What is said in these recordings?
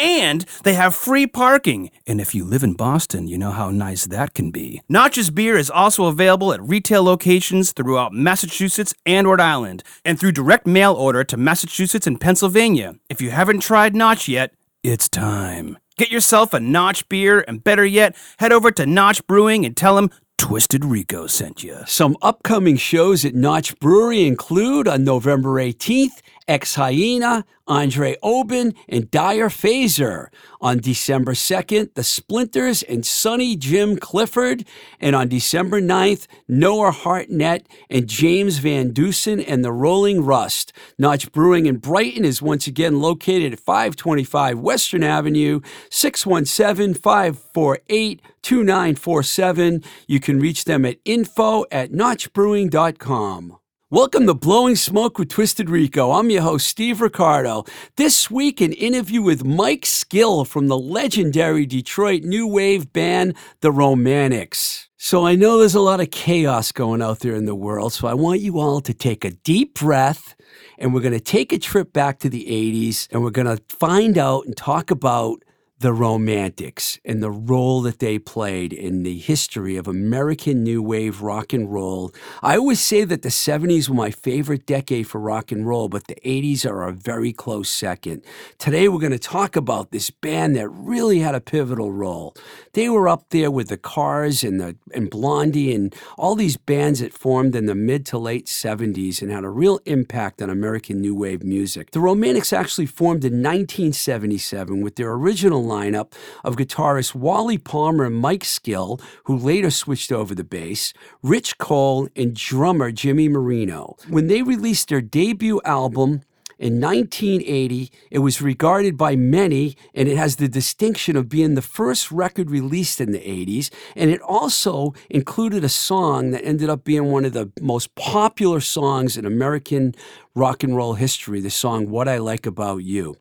and they have free parking. And if you live in Boston, you know how nice that can be. Notch's beer is also available at retail locations throughout Massachusetts and Rhode Island, and through direct mail order to Massachusetts and Pennsylvania. If you haven't tried Notch yet, it's time. Get yourself a Notch beer, and better yet, head over to Notch Brewing and tell them Twisted Rico sent you. Some upcoming shows at Notch Brewery include on November 18th, Ex Hyena, Andre Oben, and Dyer Phaser. On December 2nd, The Splinters and Sonny Jim Clifford. And on December 9th, Noah Hartnett and James Van Dusen and the Rolling Rust. Notch Brewing in Brighton is once again located at 525 Western Avenue, 617 548 2947. You can reach them at info at notchbrewing.com. Welcome to Blowing Smoke with Twisted Rico. I'm your host, Steve Ricardo. This week, an interview with Mike Skill from the legendary Detroit new wave band, The Romantics. So I know there's a lot of chaos going out there in the world, so I want you all to take a deep breath and we're going to take a trip back to the 80s and we're going to find out and talk about the Romantics and the role that they played in the history of American New Wave rock and roll. I always say that the 70s were my favorite decade for rock and roll, but the 80s are a very close second. Today, we're going to talk about this band that really had a pivotal role. They were up there with the Cars and, the, and Blondie and all these bands that formed in the mid to late 70s and had a real impact on American New Wave music. The Romantics actually formed in 1977 with their original lineup of guitarists Wally Palmer and Mike Skill, who later switched over the bass, Rich Cole, and drummer Jimmy Marino. When they released their debut album, in 1980, it was regarded by many, and it has the distinction of being the first record released in the 80s. And it also included a song that ended up being one of the most popular songs in American rock and roll history the song What I Like About You.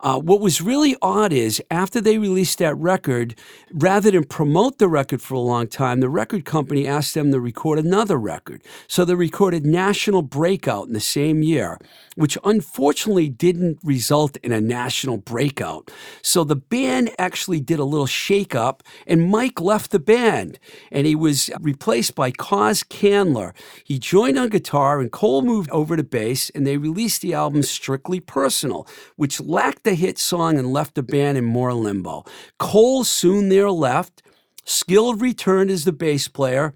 Uh, what was really odd is after they released that record, rather than promote the record for a long time, the record company asked them to record another record. So they recorded National Breakout in the same year, which unfortunately didn't result in a national breakout. So the band actually did a little shakeup, and Mike left the band, and he was replaced by Coz Canler. He joined on guitar, and Cole moved over to bass, and they released the album Strictly Personal, which lacked the hit song and left the band in more limbo. Cole soon there left. Skilled returned as the bass player.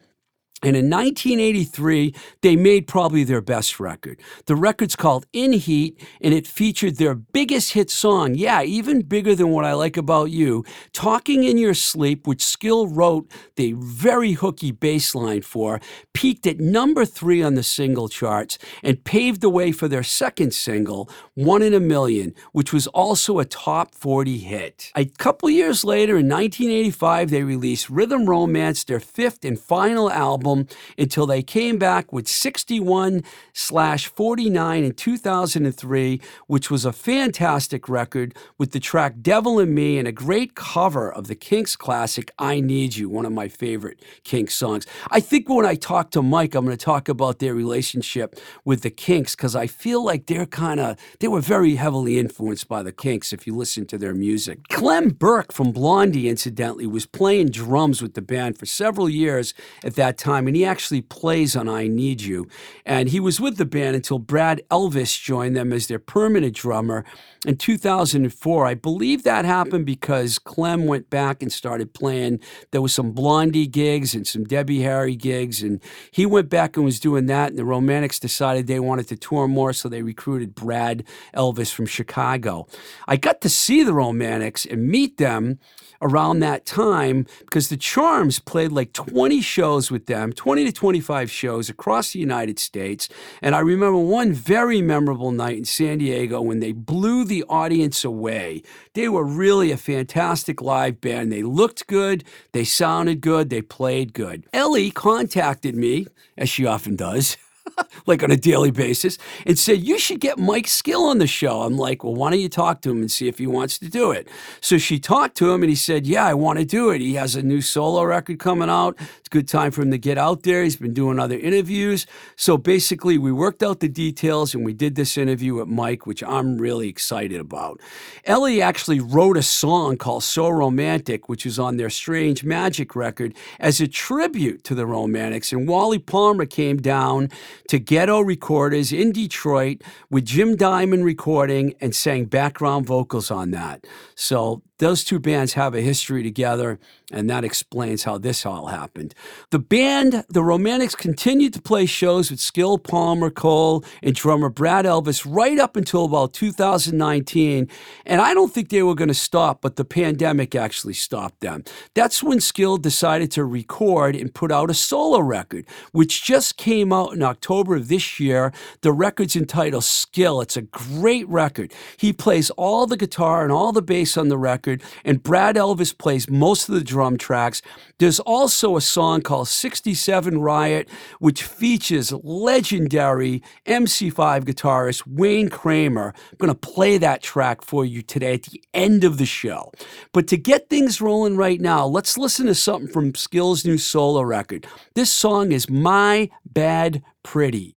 And in 1983, they made probably their best record. The record's called In Heat, and it featured their biggest hit song, yeah, even bigger than What I Like About You, Talking in Your Sleep, which Skill wrote the very hooky bass line for, peaked at number three on the single charts, and paved the way for their second single, One in a Million, which was also a top 40 hit. A couple years later, in 1985, they released Rhythm Romance, their fifth and final album until they came back with 61 slash 49 in 2003, which was a fantastic record with the track Devil in Me and a great cover of the Kinks classic I Need You, one of my favorite Kinks songs. I think when I talk to Mike, I'm going to talk about their relationship with the Kinks because I feel like they're kind of, they were very heavily influenced by the Kinks if you listen to their music. Clem Burke from Blondie, incidentally, was playing drums with the band for several years at that time time, and he actually plays on I Need You. And he was with the band until Brad Elvis joined them as their permanent drummer in 2004. I believe that happened because Clem went back and started playing. There was some Blondie gigs and some Debbie Harry gigs, and he went back and was doing that. And the Romantics decided they wanted to tour more, so they recruited Brad Elvis from Chicago. I got to see the Romantics and meet them around that time because the Charms played like 20 shows with them 20 to 25 shows across the United States. And I remember one very memorable night in San Diego when they blew the audience away. They were really a fantastic live band. They looked good, they sounded good, they played good. Ellie contacted me, as she often does. like on a daily basis, and said, You should get Mike Skill on the show. I'm like, Well, why don't you talk to him and see if he wants to do it? So she talked to him and he said, Yeah, I want to do it. He has a new solo record coming out. It's a good time for him to get out there. He's been doing other interviews. So basically, we worked out the details and we did this interview with Mike, which I'm really excited about. Ellie actually wrote a song called So Romantic, which is on their Strange Magic record, as a tribute to the Romantics. And Wally Palmer came down to Ghetto Recorders in Detroit with Jim Diamond recording and sang background vocals on that. So those two bands have a history together, and that explains how this all happened. The band, the Romantics, continued to play shows with Skill Palmer Cole and drummer Brad Elvis right up until about 2019. And I don't think they were going to stop, but the pandemic actually stopped them. That's when Skill decided to record and put out a solo record, which just came out in October of this year. The record's entitled Skill. It's a great record. He plays all the guitar and all the bass on the record record, and Brad Elvis plays most of the drum tracks. There's also a song called 67 Riot, which features legendary MC5 guitarist Wayne Kramer. I'm going to play that track for you today at the end of the show. But to get things rolling right now, let's listen to something from Skill's new solo record. This song is My Bad Pretty.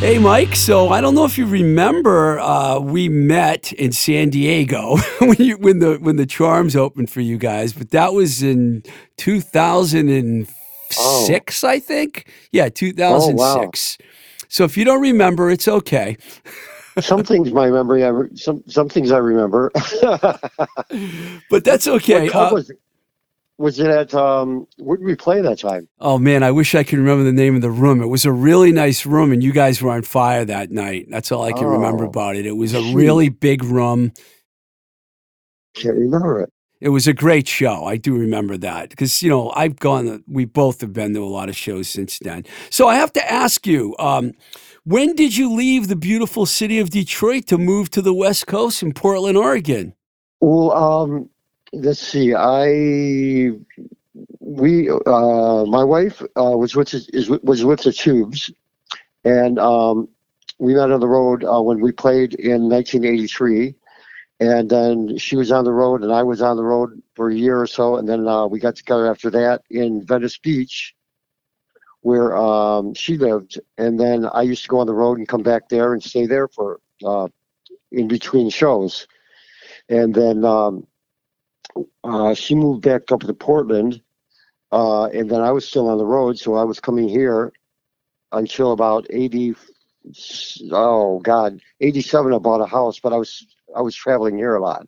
Mike. So I don't know if you remember, uh, we met in San Diego when you, when the when the Charms opened for you guys, but that was in 2006, oh. I think. Yeah, 2006. Oh, wow. So if you don't remember, it's okay. some things my memory, I re- some some things I remember. but that's okay. What club, uh, was, Was it at um? Where did we play that time? Oh man, I wish I could remember the name of the room. It was a really nice room, and you guys were on fire that night. That's all I can remember Oh, about it. It was a really big room. Can't remember it. It was a great show. I do remember that because you know I've gone. We both have been to a lot of shows since then. So I have to ask you, um, when did you leave the beautiful city of Detroit to move to the West Coast in Portland, Oregon? Well, um, let's see. I we uh, my wife uh, was with is was with the Tubes, and um, we met on the road uh, when we played in 1983. And then she was on the road, and I was on the road for a year or so, and then uh, we got together after that in Venice Beach, where um, she lived. And then I used to go on the road and come back there and stay there for uh, in between shows. And then um, uh, she moved back up to Portland, uh, and then I was still on the road, so I was coming here until about eighty. Oh God, eighty-seven. I bought a house, but I was I was traveling here a lot,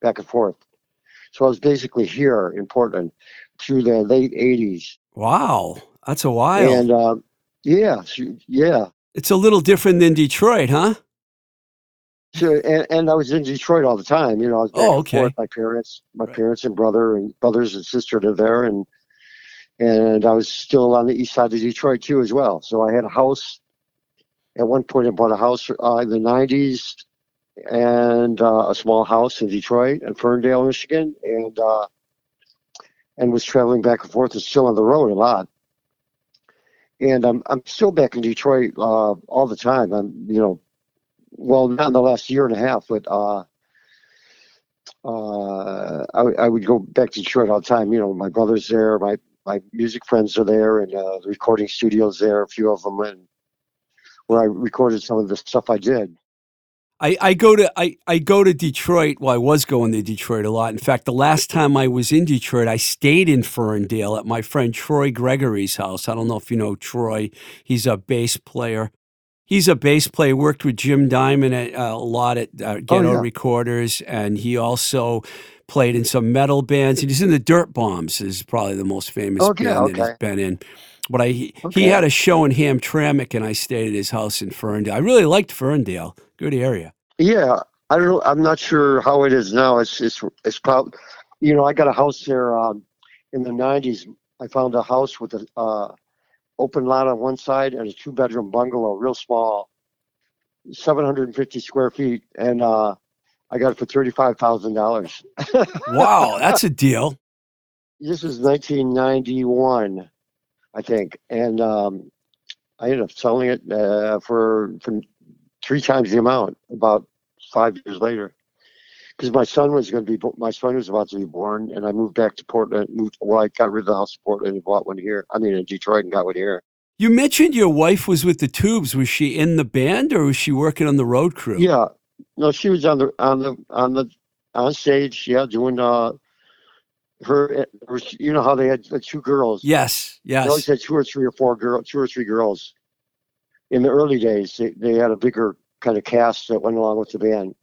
back and forth. So I was basically here in Portland through the late eighties, Wow, that's a while. and uh, yeah, she- yeah. it's a little different than Detroit, huh? So, and, and I was in Detroit all the time. You know, I was back Oh, and forth. My parents, my Right. parents and brother and brothers and sister live there, and and I was still on the east side of Detroit too as well. So I had a house. At one point, I bought a house uh, in the '90s, and uh, a small house in Detroit and Ferndale, Michigan, and uh, and was traveling back and forth and still on the road a lot. And I'm I'm still back in Detroit uh, all the time. I'm you know well, not in the last year and a half, but uh, uh, I, I would go back to Detroit all the time. You know, my brother's there, my my music friends are there, and uh, the recording studios there, a few of them, and where I recorded some of the stuff I did. I, I go to I, I go to Detroit. Well, I was going to Detroit a lot. In fact, the last time I was in Detroit, I stayed in Ferndale at my friend Troy Gregory's house. I don't know if you know Troy. He's a bass player. He's a bass player. Worked with Jim Diamond at, uh, a lot at uh, Ghetto yeah. Recorders, and he also played in some metal bands. And he's in the Dirt Bombs. Is probably the most famous Okay, band that he's been in. But I he, he had a show in Hamtramck, and I stayed at his house in Ferndale. I really liked Ferndale. Good area. Yeah, I don't know. I'm not sure how it is now. It's it's it's probably, you know, I got a house there um, in the '90s. I found a house with a uh, open lot on one side and a two bedroom bungalow, real small, 750 square feet, and uh, I got it for thirty five thousand dollars. Wow, that's a deal. This was 1991, I think, and um, I ended up selling it uh, for for three times the amount about five years later. Because my son was going to be, my son was about to be born, and I moved back to Portland. Moved, well, I got rid of the house in Portland and bought one here. I mean, in Detroit, and got one here. You mentioned your wife was with the Tubes. Was she in the band or was she working on the road crew? Yeah, no, she was on the on the on the on stage. Yeah, doing uh her. her you know how they had the two girls. Yes, yes. They always had two or three or four girls, two or three girls. In the early days, they, they had a bigger kind of cast that went along with the band.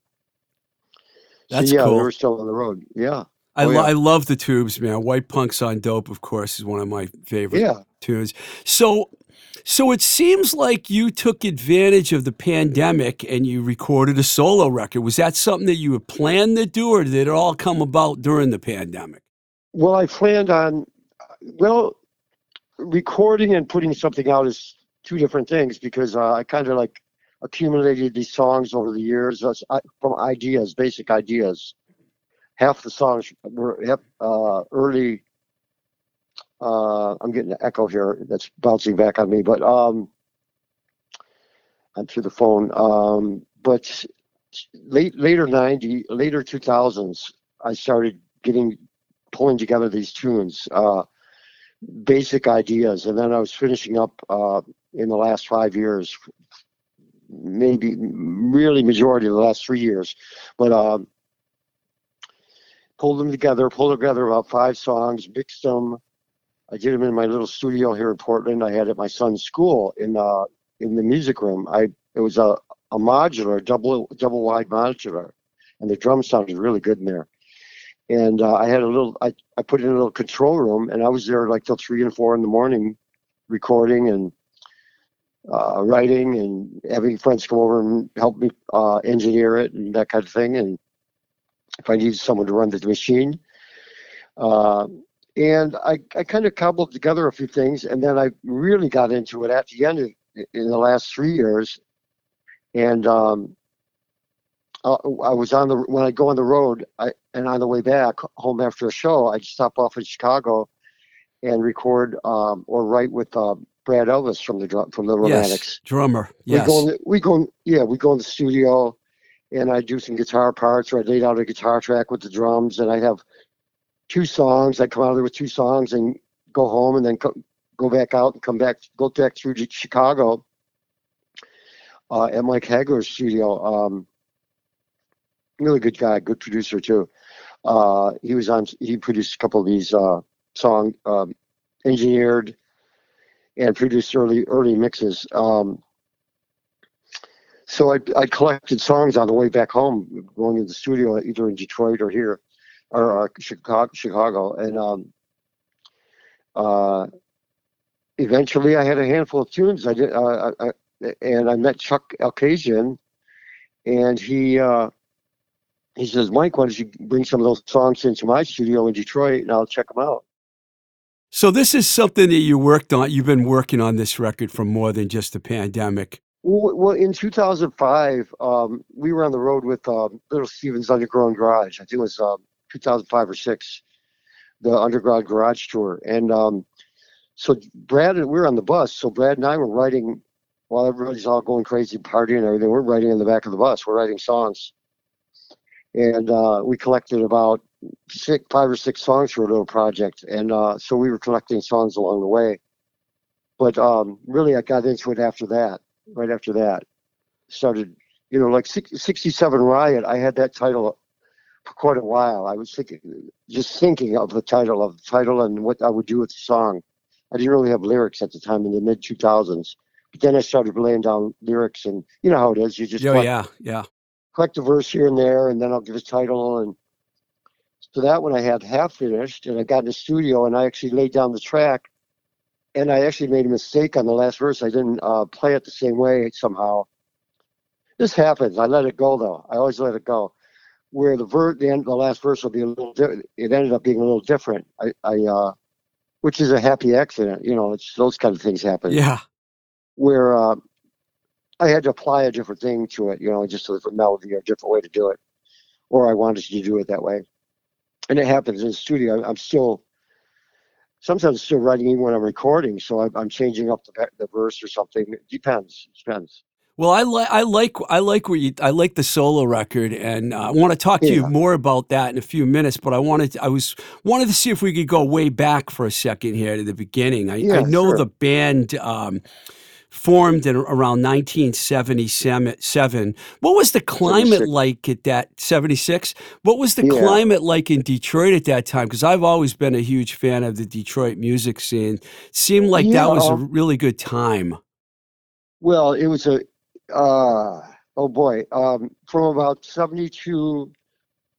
That's so yeah, cool. they were still on the road. Yeah, I, oh, lo- yeah. I love the Tubes, man. White Punks on Dope, of course, is one of my favorite yeah. tunes. So, so it seems like you took advantage of the pandemic and you recorded a solo record. Was that something that you had planned to do, or did it all come about during the pandemic? Well, I planned on, well, recording and putting something out is two different things because uh, I kind of like accumulated these songs over the years I, from ideas, basic ideas. Half the songs were half, uh, early. Uh, I'm getting an echo here that's bouncing back on me, but um, I'm through the phone. Um, but late later 90, later 2000s, I started getting pulling together these tunes, uh, basic ideas, and then I was finishing up uh, in the last five years, maybe really majority of the last three years, but um, pulled them together, pulled together about five songs, mixed them. I did them in my little studio here in Portland. I had at my son's school in uh, in the music room. I it was a, a modular, double double wide modular, and the drums sounded really good in there and uh, I had a little. I, I put in a little control room, and I was there like till three and four in the morning, recording and uh, writing and having friends come over and help me uh, engineer it and that kind of thing. And if I needed someone to run the machine, uh, and I, I kind of cobbled together a few things, and then I really got into it at the end of, in the last three years, and um, I, I was on the when I go on the road, I and on the way back home after a show, I stop off in Chicago and record um, or write with uh, Brad Elvis from the from the Romantics. Yes, drummer. Yes. We go the, we go in, yeah we go in the studio, and I do some guitar parts or I laid out a guitar track with the drums, and I have two songs. I come out of there with two songs and go home, and then co- go back out and come back go back through to Chicago uh, at Mike Hagler's studio. Um, really good guy, good producer too. Uh, he was on. He produced a couple of these uh, song um, engineered and produced early early mixes. Um, so I, I collected songs on the way back home, going to the studio either in Detroit or here, or, uh, Chicago, Chicago, and um, uh, eventually I had a handful of tunes. I did, uh, I, and I met Chuck Alkazian, and he uh, he says, Mike, why don't you bring some of those songs into my studio in Detroit, and I'll check them out. So this is something that you worked on. You've been working on this record for more than just the pandemic. Well, in 2005, um, we were on the road with uh, Little Steven's Underground Garage. I think it was uh, 2005 or six, the Underground Garage tour. And um, so Brad and we were on the bus. So Brad and I were writing while everybody's all going crazy, partying and everything. We're writing in the back of the bus. We're writing songs, and uh, we collected about six, five or six songs for a little project. And uh, so we were collecting songs along the way. But um, really, I got into it after that right after that. Started, you know, like 67 Riot, I had that title for quite a while. I was thinking, just thinking of the title, of the title and what I would do with the song. I didn't really have lyrics at the time in the mid 2000s. But then I started laying down lyrics, and you know how it is. You just oh, yeah, yeah. Collect a verse here and there, and then I'll give a title. And so that one I had half finished, and I got in the studio, and I actually laid down the track and I actually made a mistake on the last verse. I didn't uh, play it the same way somehow. This happens. I let it go though. I always let it go. Where the ver- the, end, the last verse will be a little. Di- it ended up being a little different. I, I uh, which is a happy accident. You know, it's those kind of things happen. Yeah. Where uh, I had to apply a different thing to it. You know, just a different melody or a different way to do it, or I wanted to do it that way. And it happens in the studio. I'm still sometimes still writing even when I'm recording. So I, I'm changing up the, the verse or something. It depends. It depends. Well, I like I like I like where you I like the solo record, and uh, I want to talk to yeah. you more about that in a few minutes. But I wanted to, I was wanted to see if we could go way back for a second here to the beginning. I, yeah, I know sure. the band. Um, formed in around 1977. What was the climate like at that 76? What was the yeah. climate like in Detroit at that time? Because I've always been a huge fan of the Detroit music scene. Seemed like yeah. that was a really good time. Well, it was a uh, oh boy, um, from about 72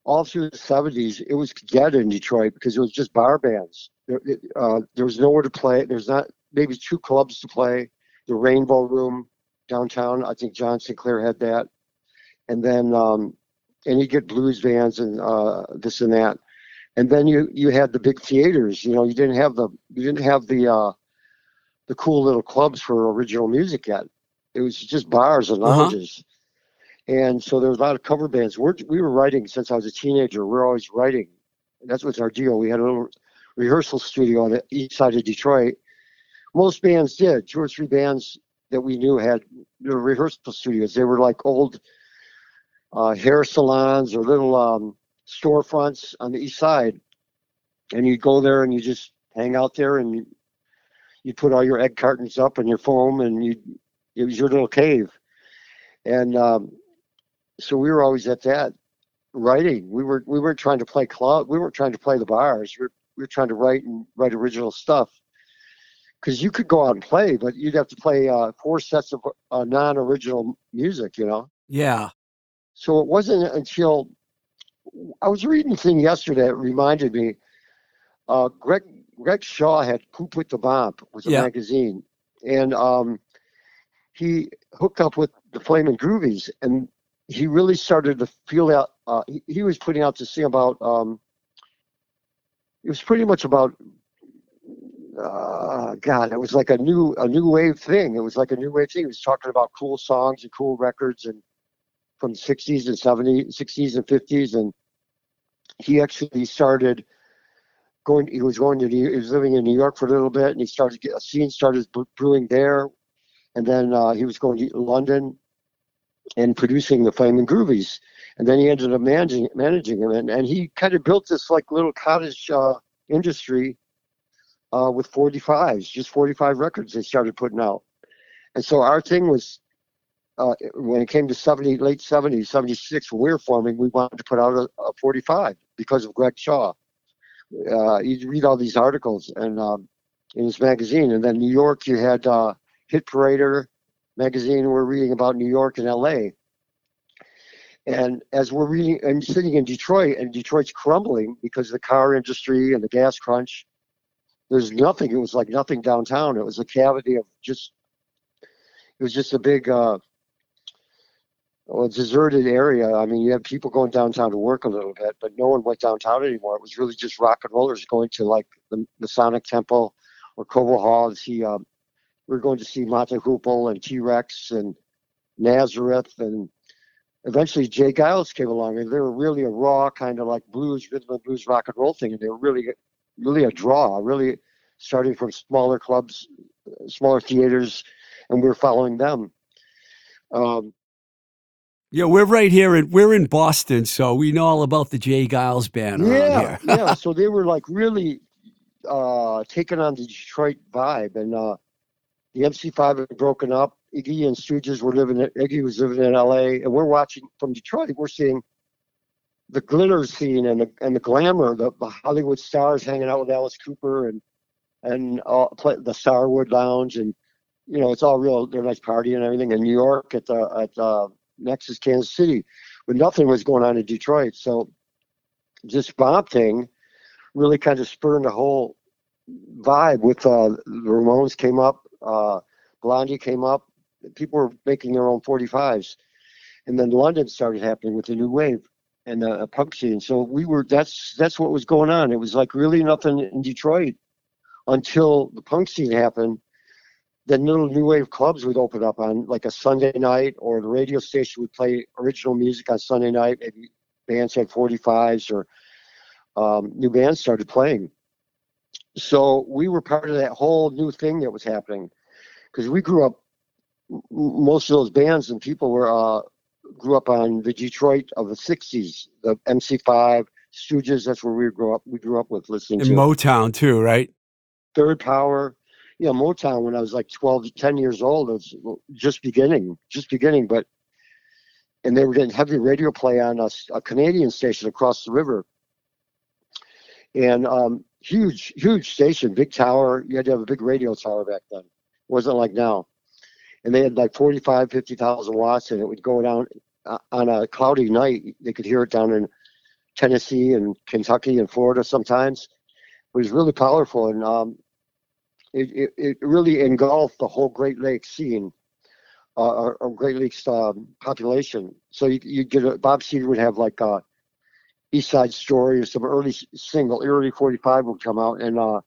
all through the 70s, it was dead in Detroit because it was just bar bands. There, uh, there was nowhere to play. There's not maybe two clubs to play the Rainbow Room downtown. I think John Sinclair had that, and then um, and you get blues bands and uh, this and that, and then you you had the big theaters. You know, you didn't have the you didn't have the uh, the cool little clubs for original music yet. It was just bars and uh-huh. lounges. Uh-huh. And so there was a lot of cover bands. We're, we were writing since I was a teenager. We we're always writing. That's what's our deal. We had a little rehearsal studio on the east side of Detroit most bands did. Two or three bands that we knew had rehearsal studios. They were like old uh, hair salons or little um, storefronts on the east side, and you go there and you just hang out there and you, put all your egg cartons up and your foam and you it was your little cave, and um, so we were always at that writing. We were we weren't trying to play club. We weren't trying to play the bars. We were, we were trying to write and write original stuff because you could go out and play, but you'd have to play uh, four sets of uh, non-original music, you know. Yeah. So it wasn't until I was reading a thing yesterday that reminded me. Uh, Greg Greg Shaw had Who Put the Bomp was a Yeah. magazine, and um, he hooked up with the Flamin' Groovies, and he really started to feel out. Uh, he, he was putting out this thing about. Um, it was pretty much about. Uh, God, it was like a new a new wave thing. It was like a new wave thing. He was talking about cool songs and cool records and from the 60s and 70s, 60s and 50s, and he actually started going. He was going to. He was living in New York for a little bit, and he started a scene started brewing there, and then uh, he was going to London and producing the Flaming Groovies, and then he ended up managing managing him, and, and he kind of built this like little cottage uh, industry uh, with 45s, just 45 records they started putting out, and so our thing was uh, when it came to 70, late 70s, 76, when we were forming, we wanted to put out a, a 45 because of Greg Shaw. Uh, you read all these articles and um, in his magazine, and then New York, you had uh, Hit Parader magazine. We're reading about New York and L.A. And as we're reading, and sitting in Detroit, and Detroit's crumbling because of the car industry and the gas crunch. There's nothing. It was like nothing downtown. It was a cavity of just. It was just a big. Uh, well, deserted area. I mean, you have people going downtown to work a little bit, but no one went downtown anymore. It was really just rock and rollers going to like the Masonic Temple or Cobo Hall to see. Um, we were going to see Mott the Hoople and T Rex and Nazareth, and eventually J. Geils came along, and they were really a raw kind of like blues, rhythm and blues, rock and roll thing, and they were really, really a draw. Really starting from smaller clubs, smaller theaters, and we're following them. Um, Yeah, we're right here in we're in Boston, so we know all about the J. Geils band yeah, here. yeah. So they were like really uh, taking on the Detroit vibe, and uh, the MC5 had broken up. Iggy and Stooges were living. In, Iggy was living in LA, and we're watching from Detroit. We're seeing the glitter scene and the and the glamour, the, the Hollywood stars hanging out with Alice Cooper and and uh, play, the Starwood Lounge, and you know it's all real. They're nice party and everything in New York at the at uh, Max's, Kansas City, but nothing was going on in Detroit. So this bomb thing really kind of spurred the whole vibe with uh, the Ramones came up, uh, Blondie came up. People were making their own 45s, and then London started happening with the new wave and the uh, punk scene. So we were that's that's what was going on. It was like really nothing in Detroit until the punk scene happened. Then little new wave clubs would open up on like a Sunday night, or the radio station would play original music on Sunday night. Maybe bands had 45s or um, new bands started playing. So we were part of that whole new thing that was happening because we grew up. Most of those bands and people were uh, grew up on the Detroit of the '60s, the MC5, Stooges. That's where we grew up. We grew up with listening In to Motown too, right? Third Power. Yeah, Motown when I was like 12, 10 years old. It was just beginning, just beginning. But and they were getting heavy radio play on a Canadian station across the river. And um, huge, huge station, big tower. You had to have a big radio tower back then. It wasn't like now. And they had like 45, 50,000 watts, and it would go down uh, on a cloudy night. They could hear it down in Tennessee and Kentucky and Florida sometimes. It was really powerful, and um, it, it, it really engulfed the whole Great Lakes scene, uh, or, or Great Lakes um, population. So you you get a, Bob Seger would have like a East Side Story or some early single, early 45 would come out, and uh,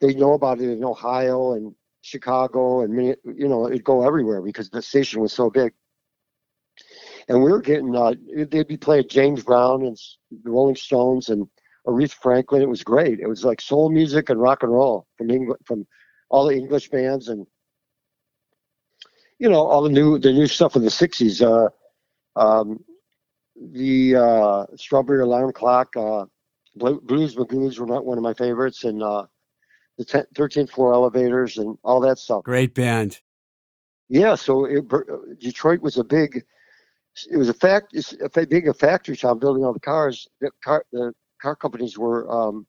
they know about it in Ohio and Chicago, and you know it'd go everywhere because the station was so big. And we were getting, uh, they'd be playing James Brown and the Rolling Stones and Aretha Franklin. It was great. It was like soul music and rock and roll from England, from all the English bands and you know all the new the new stuff in the '60s. Uh, um, the uh, Strawberry Alarm Clock, uh, Blues Magoos were not one of my favorites, and uh, the 10, 13th Floor Elevators and all that stuff. Great band. Yeah, so it, Detroit was a big. It was a fact. It's a big a factory town building all the cars. The car the car companies were um,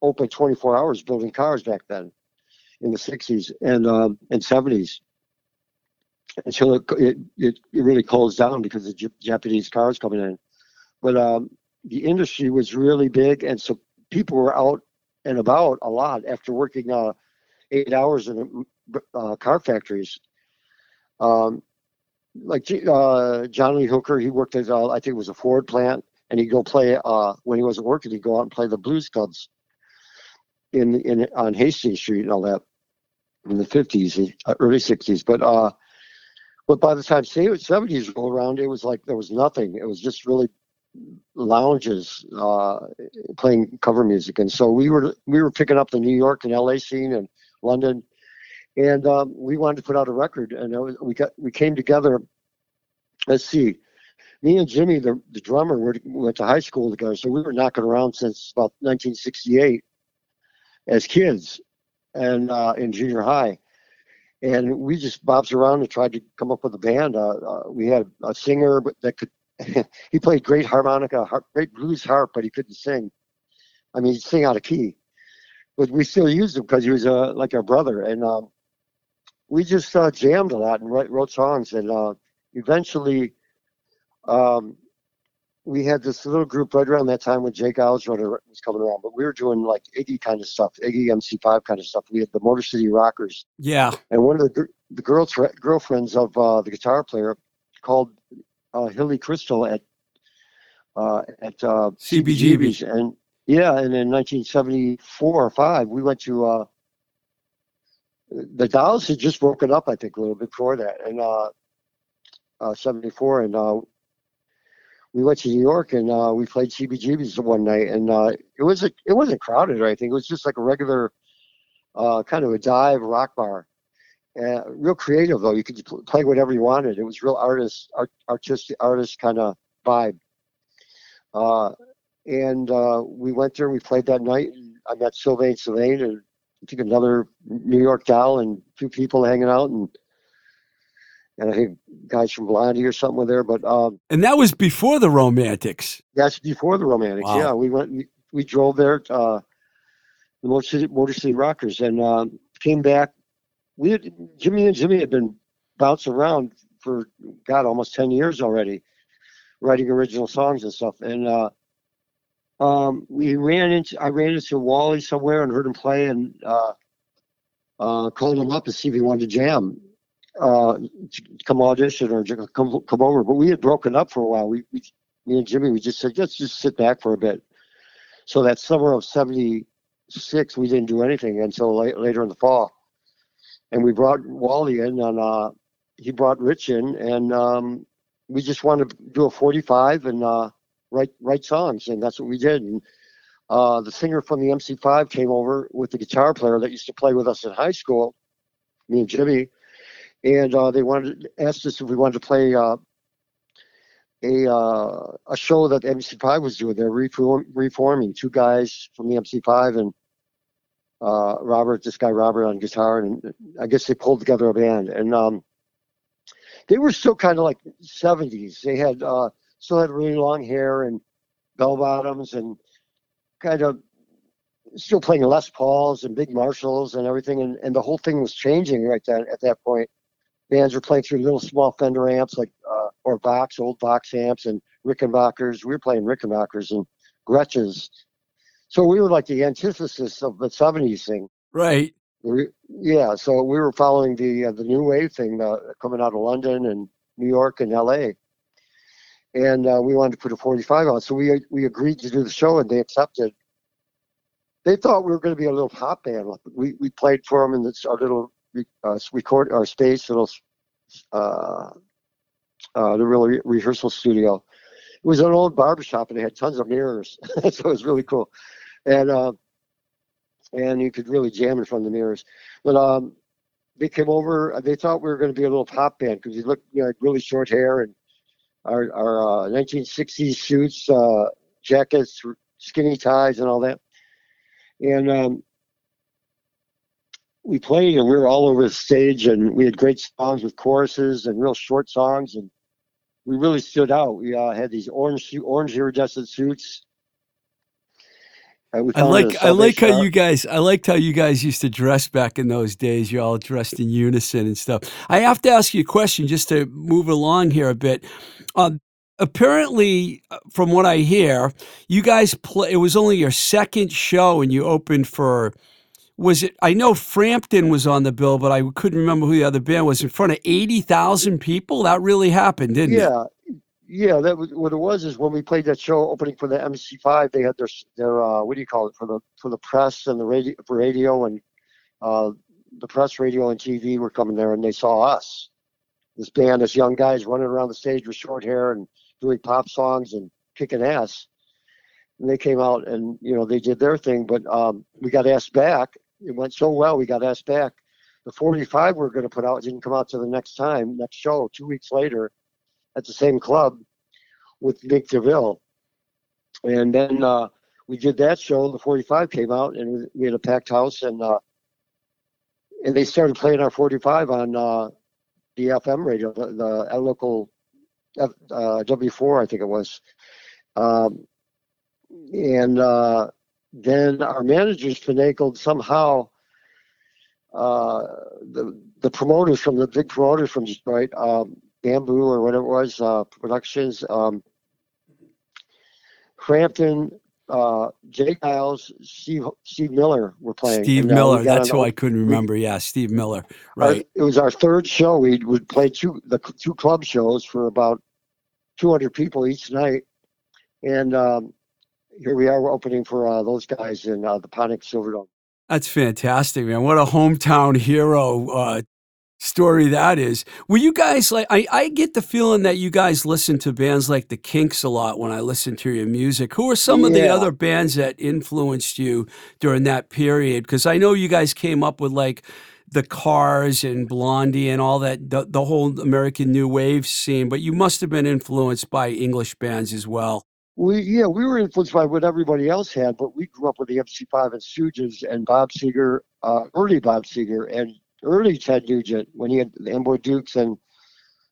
open 24 hours building cars back then, in the 60s and um, and 70s. Until it, it it it really closed down because the J- Japanese cars coming in. But um, the industry was really big, and so people were out and about a lot after working uh, eight hours in uh, car factories. Um, like uh, Hooker, he worked at uh, I think it was a Ford plant, and he'd go play uh, when he wasn't working. He'd go out and play the blues clubs in in on Hastings Street and all that in the fifties, uh, early sixties. But but by the time seventies rolled around, it was like there was nothing. It was just really lounges uh, playing cover music, and so we were we were picking up the New York and L.A. scene and London, and um, we wanted to put out a record, and was, we got we came together. Let's see, me and Jimmy, the, the drummer, we went to high school together, so we were knocking around since about 1968 as kids, and uh, in junior high. And we just bobs around and tried to come up with a band. Uh, uh, we had a singer that could he played great harmonica, harp, great blues harp, but he couldn't sing. I mean, he'd sing out of key. But we still used him because he was uh, like our brother, and um, we just uh, jammed a lot and wrote, wrote songs. And uh, eventually, um, we had this little group right around that time when Jake Osroder was coming around. But we were doing like Iggy kind of stuff, Iggy MC5 kind of stuff. We had the Motor City Rockers. Yeah. And one of the the girls girlfriends of uh, the guitar player called uh, Hilly Kristal at uh, at uh, CBGB's, and yeah, and in 1974 or five, we went to uh, the Dolls had just broken up, I think, a little bit before that, and uh, uh, 74, and uh, we went to New York and uh, we played CBGB's one night, and uh, it was a, it wasn't crowded or anything. It was just like a regular uh, kind of a dive rock bar, uh, real creative though. You could play whatever you wanted. It was real artist, art, artistic, artist kind of vibe. Uh, and uh, we went there. We played that night. And I met Sylvain Sylvain and I think another New York doll and two people hanging out and and I think guys from Blondie or something were there. But um, and that was before the Romantics. That's before the Romantics. Wow. Yeah, we went. We, we drove there. Uh, the Motor City, Motor City Rockers and um, came back we had, Jimmy and Jimmy had been bouncing around for God almost ten years already, writing original songs and stuff. And uh, um, we ran into I ran into Wally somewhere and heard him play and uh, uh, called him up to see if he wanted to jam, uh, come audition or come come over. But we had broken up for a while. We, we me and Jimmy we just said let's just sit back for a bit. So that summer of '76 we didn't do anything until late, later in the fall and we brought Wally in, and uh, he brought Rich in, and um, we just wanted to do a 45 and uh, write write songs, and that's what we did. And uh, the singer from the MC5 came over with the guitar player that used to play with us in high school, me and Jimmy, and uh, they wanted asked us if we wanted to play uh, a uh, a show that the MC5 was doing. They're reform, reforming two guys from the MC5 and uh, Robert, this guy Robert on guitar, and I guess they pulled together a band. And um, they were still kind of like 70s. They had uh, still had really long hair and bell bottoms and kind of still playing Les Pauls and big Marshalls and everything. And, and the whole thing was changing right then at that point. Bands were playing through little small Fender amps like uh, or box, old box amps and Rickenbackers. We were playing Rickenbackers and Gretsches so we were like the antithesis of the 70s thing. Right. We, yeah. So we were following the uh, the new wave thing uh, coming out of London and New York and LA. And uh, we wanted to put a 45 on. So we we agreed to do the show and they accepted. They thought we were going to be a little pop band. We, we played for them in this, our little uh, record, our space, little, uh, uh, the real re- rehearsal studio. It was an old barbershop and it had tons of mirrors. so it was really cool and uh, and you could really jam in front of the mirrors. But um, they came over. They thought we were going to be a little pop band because we looked you know, really short hair and our our uh, 1960s suits, uh, jackets, skinny ties, and all that. And um, we played, and we were all over the stage, and we had great songs with choruses and real short songs, and we really stood out. We uh, had these orange orange iridescent suits I like I like how you guys I liked how you guys used to dress back in those days. You're all dressed in unison and stuff. I have to ask you a question just to move along here a bit. Uh, apparently, from what I hear, you guys play. It was only your second show, and you opened for. Was it? I know Frampton was on the bill, but I couldn't remember who the other band was. In front of eighty thousand people, that really happened, didn't it? yeah. it? Yeah, that was what it was. Is when we played that show opening for the MC5, they had their their uh, what do you call it for the for the press and the radio radio and uh, the press, radio, and TV were coming there, and they saw us. This band, this young guys running around the stage with short hair and doing pop songs and kicking ass. And they came out and you know they did their thing, but um, we got asked back. It went so well, we got asked back. The 45 we are going to put out didn't come out to the next time, next show, two weeks later, at the same club with Mink DeVille. And then uh, we did that show. The 45 came out, and we had a packed house, and uh, and they started playing our 45 on uh, the FM radio, the, the local uh, W4, I think it was. Um, and uh, then our managers finagled somehow uh, the the promoters from the big promoters from Detroit, um, Bamboo or whatever it was, uh, Productions, um, Frampton, uh, J. Geils, Steve Steve Miller were playing. Steve and, uh, Miller, that's who I couldn't remember. We, yeah, Steve Miller. Right. Our, it was our third show. We would play two the two club shows for about 200 people each night, and um, here we are. We're opening for uh, those guys in uh, the Pontiac Silverdome. That's fantastic, man! What a hometown hero uh, story that is. Were you guys like, I, I get the feeling that you guys listen to bands like the Kinks a lot when I listen to your music. Who are some of the other bands that influenced you during that period? Because I know you guys came up with like the Cars and Blondie and all that, the, the whole American New Wave scene, but you must have been influenced by English bands as well. We yeah, we were influenced by what everybody else had, but we grew up with the MC5 and Stooges and Bob Seger, uh, early Bob Seger, and early Ted Nugent when he had the Amboy Dukes and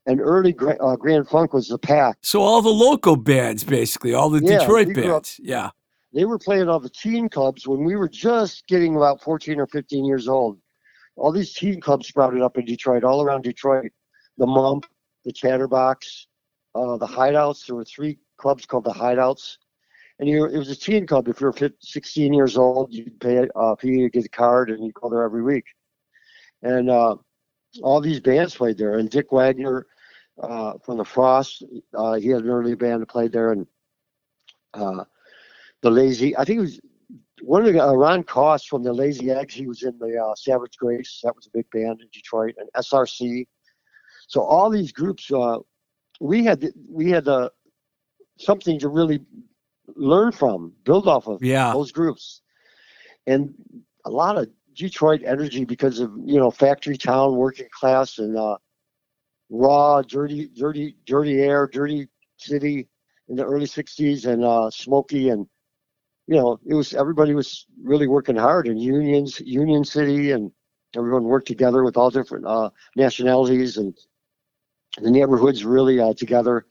and early uh, Grand Funk was the pack. So all the local bands, basically, all the yeah, Detroit bands, up, yeah. They were playing all the teen clubs when we were just getting about 14 or 15 years old. All these teen clubs sprouted up in Detroit, all around Detroit. The Mump, the Chatterbox, uh, the Hideouts. There were three clubs called the Hideouts. And you, it was a teen club. If you were 16 years old, you'd pay, uh, pay to get a card and you'd go there every week and uh, all these bands played there. And Dick Wagner uh, from the Frost, uh, he had an early band that played there, and uh, the Lazy. I think it was one of the uh, Ron Koss from the Lazy Eggs. He was in the uh, Savage Grace. That was a big band in Detroit, and SRC. So all these groups, we had we had something to really learn from, build off of. Yeah. those groups, and a lot of Detroit energy because of you know factory town, working class, and uh, raw, dirty, dirty, dirty air, dirty city in the early '60s, and uh, smoky, and you know it was everybody was really working hard in unions, Union City, and everyone worked together with all different uh, nationalities, and the neighborhoods really uh, together.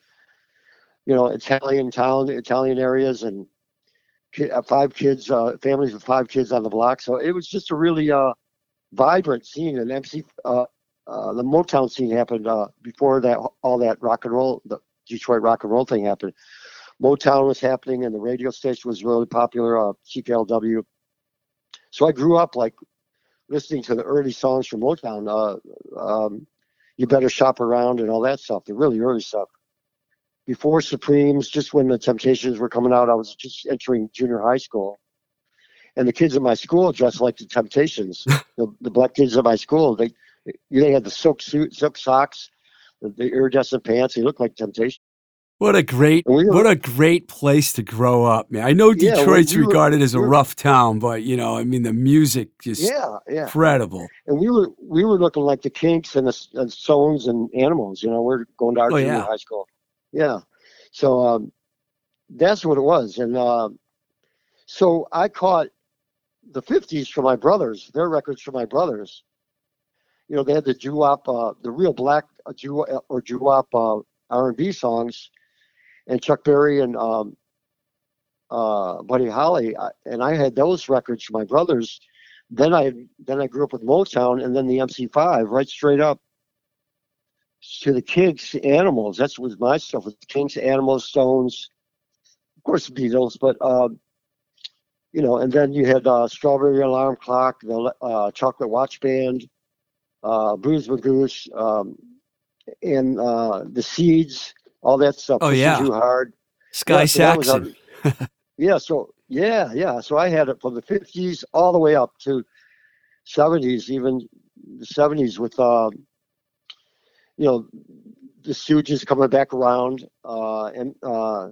You know, Italian town, Italian areas, and uh, five kids, uh, families with five kids on the block. So it was just a really uh, vibrant scene. And MC, uh, uh, the Motown scene happened uh, before that. All that rock and roll, the Detroit rock and roll thing happened. Motown was happening, and the radio station was really popular. Uh. So I grew up like listening to the early songs from Motown. Um, you better shop around and all that stuff. The really early stuff before Supremes, just when the Temptations were coming out, I was just entering junior high school. And the kids in my school dressed like the Temptations. the, the black kids at my school, they they had the silk suit, silk socks, the, the iridescent pants. They looked like Temptations. What a great, we were, what a great place to grow up, man. I know Detroit's yeah, we regarded as a rough town, but you know, I mean, the music just yeah, yeah. incredible. And we were we were looking like the Kinks and the and Stones and Animals. You know, we're going to our oh, junior yeah. high school. Yeah. So um, that's what it was. And uh, so I caught the 50s for my brothers, their records for my brothers. You know, they had the doo-wop, uh, the real black uh, doo or doo-wop uh, R&B songs, and Chuck Berry and um, uh, Buddy Holly, and I had those records for my brothers. Then I then I grew up with Motown, and then the MC5, right straight up to the Kinks, Animals. That's was my stuff. Was Kinks, Animals, Stones, of course, Beatles, but um, you know, and then you had uh, Strawberry Alarm Clock, the uh, Chocolate Watch Band, uh, Blues Magoos, um, and uh, the Seeds, all that stuff. Oh yeah, Too Hard. Sky Yeah, so Saxon. Yeah, so yeah, yeah. So I had it from the fifties all the way up to seventies, even the seventies with uh, you know the Stooges coming back around, uh, and uh,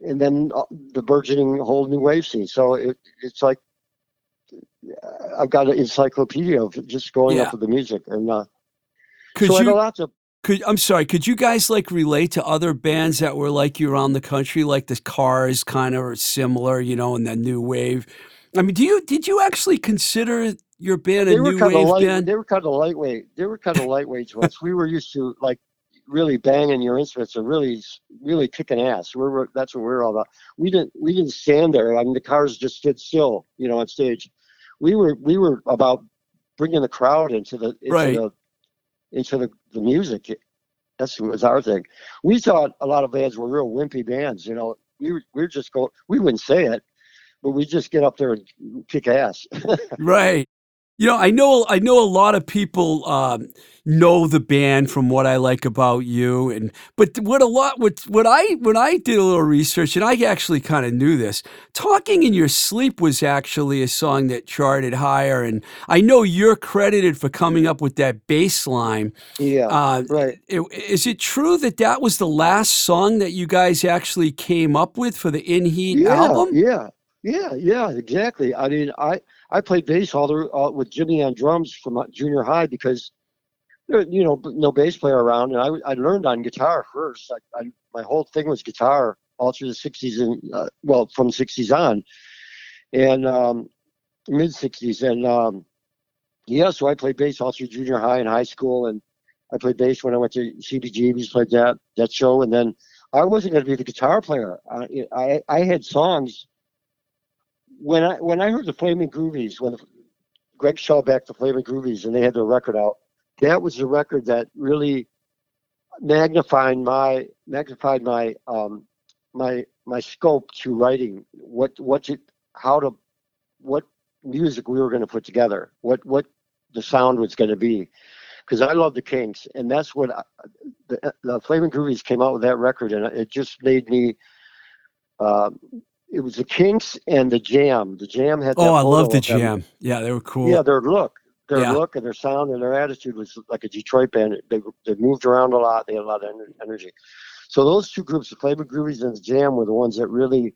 and then uh, the burgeoning whole new wave scene. So it, it's like uh, I've got an encyclopedia of just going Yeah. up with the music, and uh, Could so I had a you? lot to. Could I'm sorry. Could you guys like relate to other bands that were like you around the country, like the Cars, kind of similar, you know, in that new wave? I mean, do you did you actually consider your band a They were new kind of wave light. band? They were kind of lightweight. They were kind of lightweight to us. We were used to like really banging your instruments and really, really kicking ass. We were that's what we were all about. We didn't we didn't stand there. I mean, the cars just stood still, you know, on stage. We were we were about bringing the crowd into the into Right. the into the, the music. That's was our thing. We thought a lot of bands were real wimpy bands. You know, we were, we were just go. We wouldn't say it, but we just get up there and kick ass. Right. You know, I know I know a lot of people um, know the band from what I like about you, and but what a lot what what I when I did a little research, and I actually kind of knew this. Talking in Your Sleep was actually a song that charted higher, and I know you're credited for coming up with that bass line. yeah, Uh, right. Is it true that that was the last song that you guys actually came up with for the In Heat yeah, album? Yeah, yeah, yeah, exactly. I mean, I I played bass all the all, with Jimmy on drums from junior high because there, you know no bass player around, and I I learned on guitar first. I, I my whole thing was guitar all through the '60s and uh, well from '60s on, and um, mid '60s, and um, yeah, so I played bass all through junior high and high school, and I played bass when I went to CBGB's, played that that show, and then I wasn't going to be the guitar player. I, I I had songs when I when I heard the Flaming Groovies when Greg Shaw back the Flaming Groovies and they had their record out. That was the record that really magnified my magnified my um my my scope to writing what what to how to what music we were going to put together what what the sound was going to be because I love the Kinks and that's what I, the, the Flaming Groovies came out with that record and it just made me um, it was the Kinks and the Jam. The Jam had. That Oh, I love the of them. jam. Yeah, they were cool. Yeah, their look, their Yeah. look, and their sound and their attitude was like a Detroit band. They they moved around a lot. They had a lot of energy. So those two groups, the Flaming Groovies and the Jam, were the ones that really,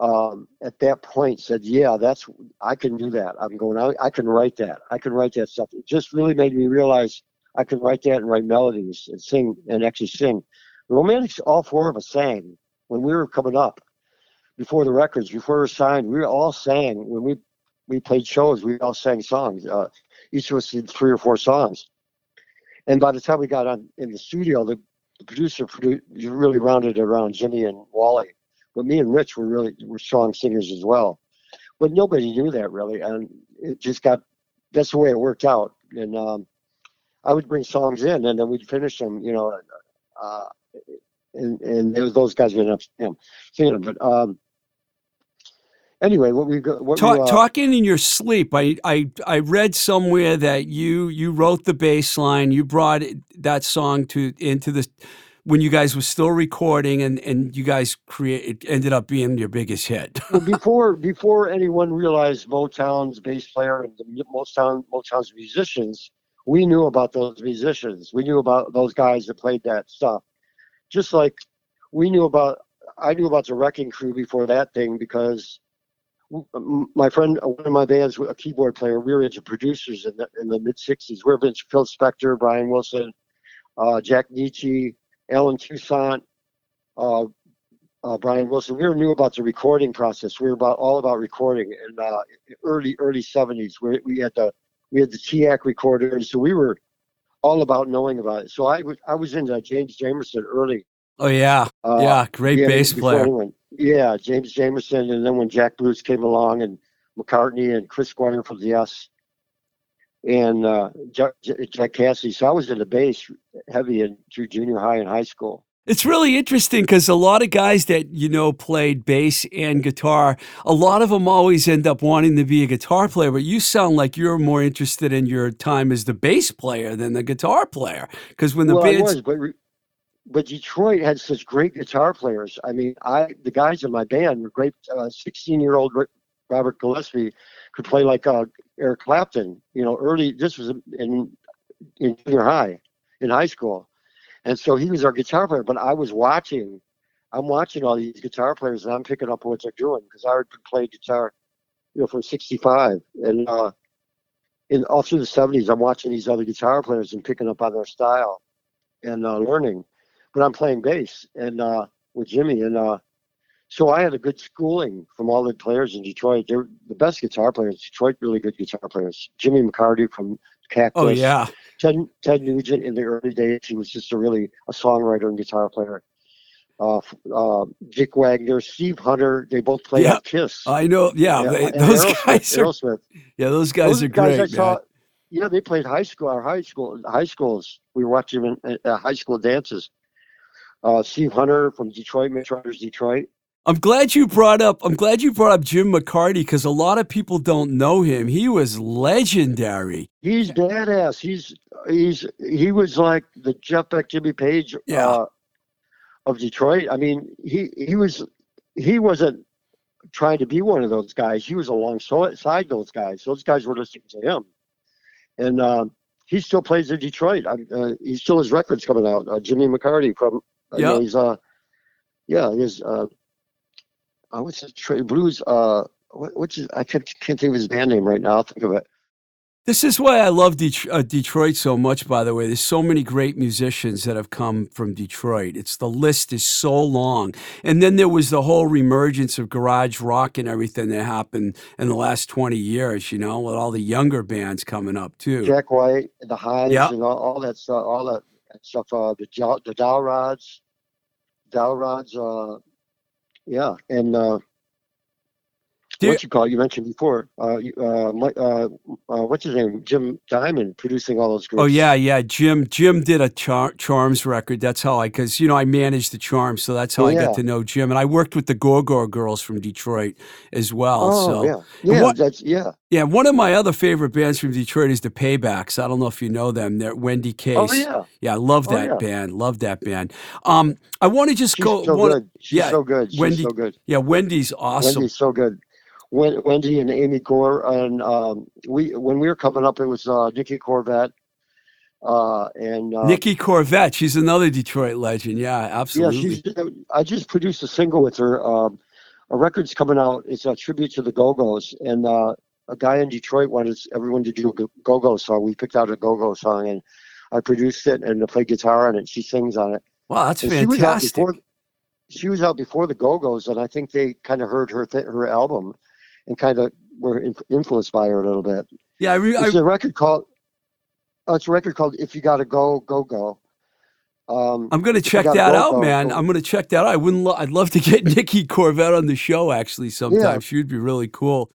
um, at that point, said, "Yeah, that's I can do that. I'm going. I, I can write that. I can write that stuff." It just really made me realize I could write that and write melodies and sing and actually sing. The Romantics, all four of us sang when we were coming up before the records, before we were signed. We all sang when we we played shows. We all sang songs. Uh, each of us did three or four songs. And by the time we got on in the studio, the, the producer produ- really rounded around Jimmy and Wally. But me and Rich were really were strong singers as well. But nobody knew that really, and it just got that's the way it worked out. And um, I would bring songs in, and then we'd finish them. You know, uh, and and those guys would end up singing them. But um, anyway, what we go, what Talk, we, uh, talking in your sleep, I, I I read somewhere that you you wrote the bass line, you brought it- that song to into the when you guys were still recording, and and you guys create it ended up being your biggest hit. well, before before anyone realized Motown's bass player and the Motown Motown's musicians, we knew about those musicians. We knew about those guys that played that stuff. Just like we knew about, I knew about the Wrecking Crew before that thing because my friend, uh, one of my bands, a keyboard player, we were into producers in the in the mid '60s. We were into Phil Spector, Brian Wilson, uh, Jack Nitzsche, Allen Toussaint. Uh, uh, Brian Wilson. We were new about the recording process. We were about all about recording in uh, early early seventies. We we had the we had the TEAC recorders, so we were all about knowing about it. So I was I was into James Jamerson early. Oh yeah, Uh, yeah, great yeah, bass player. Yeah, James Jamerson, and then when Jack Bruce came along and McCartney and Chris Squire from the Yes, and uh, Jack, Jack Cassidy. So I was in the bass heavy in through junior high and high school. It's really interesting because a lot of guys that you know played bass and guitar, a lot of them always end up wanting to be a guitar player. But you sound like you're more interested in your time as the bass player than the guitar player. Because when the well, bands, was, but re- but Detroit had such great guitar players. I mean, I the guys in my band were great. Sixteen year old Robert Gillespie could play like uh, Eric Clapton. You know, early. This was in in junior high, in high school and so he was our guitar player, but I was watching, I'm watching all these guitar players and I'm picking up what they're doing because I had been playing guitar, you know, from 65. And uh, in all through the 70s, I'm watching these other guitar players and picking up on their style and uh, learning. But I'm playing bass and uh, with Jimmy. And uh, so I had a good schooling from all the players in Detroit. They're the best guitar players. Detroit, really good guitar players. Jimmy McCarty from Cactus. oh yeah, Ted, Ted Nugent in the early days, he was just a really a songwriter and guitar player. Uh, uh, Dick Wagner, Steve Hunter, they both played Yeah. Kiss. I know. Yeah, Yeah, they- those Aerosmith- guys are. Aerosmith. Yeah, those guys Those are guys I great, saw, yeah, they played high school. Our high school, high schools. We were watching them in uh, high school dances. Uh, Steve Hunter from Detroit, Mitch Ryder's, Detroit. I'm glad you brought up. I'm glad you brought up Jim McCarty because a lot of people don't know him. He was legendary. He's badass. He's he's he was like the Jeff Beck, Jimmy Page Yeah. uh, of Detroit. I mean, he he was he wasn't trying to be one of those guys. He was alongside those guys. Those guys were listening to him, and uh, he still plays in Detroit. I, uh, he still has records coming out. Uh, Jimmy McCarty from you know, Yeah. he's uh yeah he's uh, uh what's the Detroit blues uh what, what's his, I can't can't think of his band name right now. I'll think of it. This is why I love Det- uh, Detroit so much. By the way, there's so many great musicians that have come from Detroit. It's the list is so long, and then there was the whole reemergence of garage rock and everything that happened in the last 20 years. You know, with all the younger bands coming up too. Jack White the Hives Yeah. and all, all that stuff, all that stuff. Uh, the Dow- the Dowel Rods, Dowel Rods. Uh, yeah, and uh, Do what you call it, you mentioned before. Uh, uh, uh, uh, what's his name? Jim Diamond producing all those groups. Oh yeah, yeah. Jim Jim did a Char- Charms record. That's how I because you know I managed the Charms, so that's how Oh, I yeah. got to know Jim. And I worked with the Gore Gore Girls from Detroit as well. Oh so yeah, yeah. what- That's yeah. yeah, one of my other favorite bands from Detroit is the Paybacks. I don't know if you know them. They're Wendy Case. Oh yeah. Yeah, I love Oh, that yeah. band. Love that band. Um, I want to just She's go. so wanna- good. She's yeah, so good. She's Wendy- so good. Yeah, Wendy's awesome. Wendy's so good. Wen- Wendy and Amy Gore and um, we when we were coming up, it was uh, Nikki Corvette uh, and uh, Nikki Corvette. She's another Detroit legend. Yeah, absolutely. Yeah, she's. I just produced a single with her. Um, a record's coming out. It's a tribute to the Go Go's, and uh, a guy in Detroit wanted everyone to do a Go Go song. We picked out a Go Go song, and I produced it and I played guitar on it. She sings on it. wow, that's And she was out fantastic. before. She was out before the Go Go's, and I think they kind of heard her th- her album, and kind of were influenced by her a little bit. Yeah, I, re- It's a record called. Uh, it's a record called "If You Gotta Go, Go Go." Um, I'm gonna check that go, out, go, man. go. I'm gonna check that out. I wouldn't. Lo- I'd love to get Nikki Corvette on the show actually sometime. Yeah. She would be really cool.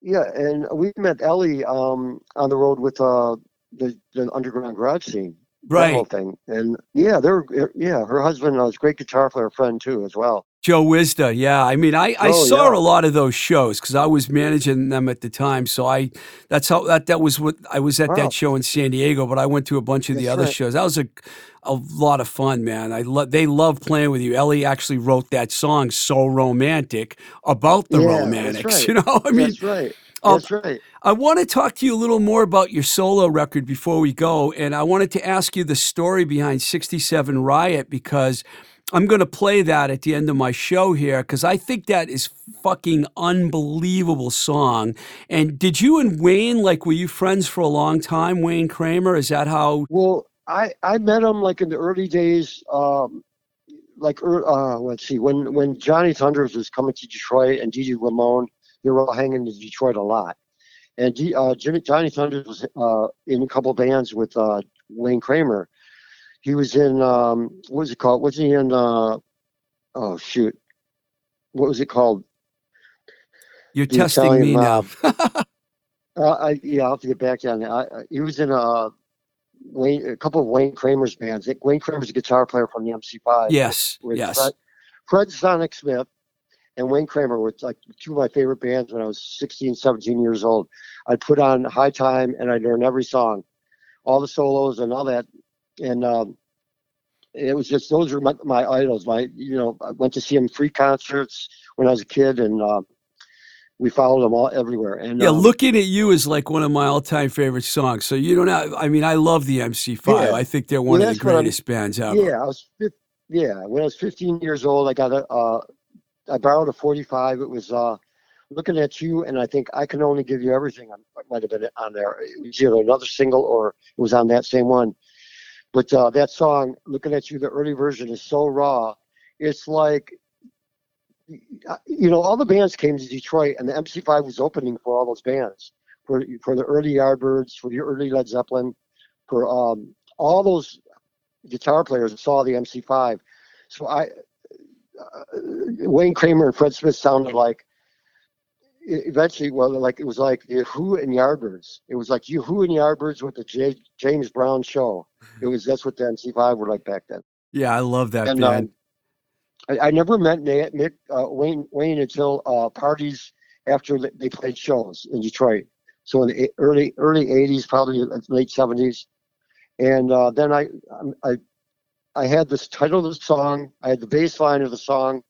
Yeah, and we met Ellie um, on the road with uh, the the underground garage scene, that Right, whole thing. And yeah, they're yeah, her husband was a great guitar player friend too as well. Joe Wisda. Yeah, I mean, I, I Oh, saw yeah. a lot of those shows because I was managing them at the time. So I, that's how that that was what I was at Wow. that show in San Diego. But I went to a bunch of the other right. shows. That was a a lot of fun, man. I lo- they love playing with you. Ellie actually wrote that song "So Romantic" about the Yeah, romantics. right. You know, I mean, That's right. Um, That's right. I want to talk to you a little more about your solo record before we go. And I wanted to ask you the story behind 67 Riot because I'm going to play that at the end of my show here because I think that is fucking unbelievable song. And did you and Wayne, like, were you friends for a long time, Wayne Kramer? Is that how? Well, I I met him like in the early days. Um, like uh, let's see, when when Johnny Thunders was coming to Detroit and Dee Dee Ramone, they were all hanging in Detroit a lot. And uh, Jimmy Johnny Thunders was uh, in a couple bands with uh, Wayne Kramer. He was in um, what was it called? Was he in? Uh, oh shoot, what was it called? You're The testing me now. Uh, I yeah, I'll have to get back on that. He was in a Wayne, a couple of Wayne Kramer's bands. Wayne Kramer's a guitar player from the MC5. Yes, yes. Fred, Fred Sonic Smith and Wayne Kramer were like two of my favorite bands when I was 16, 17 years old. I'd put on High Time and I'd learn every song, all the solos and all that. And um, it was just, those were my, my idols. My, you know, I went to see them free concerts when I was a kid and uh, we followed them all everywhere. And Yeah, um, looking at you is like one of my all-time favorite songs. So you don't have. I mean, I love the MC5. Yeah. I think they're one Yeah, of the greatest bands ever. Yeah, I was. Yeah, when I was 15 years old, I got a. Uh, I borrowed a 45. It was uh, looking at you, and I think I can only give you everything. It might have been on there. It was either another single or it was on that same one. But uh, that song, looking at you, the early version is so raw. It's like. uh, You know, all the bands came to Detroit, and the MC5 was opening for all those bands, for for the early Yardbirds, for the early Led Zeppelin, for um, all those guitar players saw the MC5. So I, Wayne Kramer and Fred Smith sounded like, eventually, well, like it was like the Who and Yardbirds. It was like you Who and Yardbirds with the J, James Brown show. It was that's what the MC5 were like back then. Yeah, I love that And band. um, I, I never met Nick uh, Wayne Wayne until uh, parties after they played shows in Detroit. So in the early early '80s, probably late '70s, and uh, then I um, I I had this title of the song. I had the bass line of the song,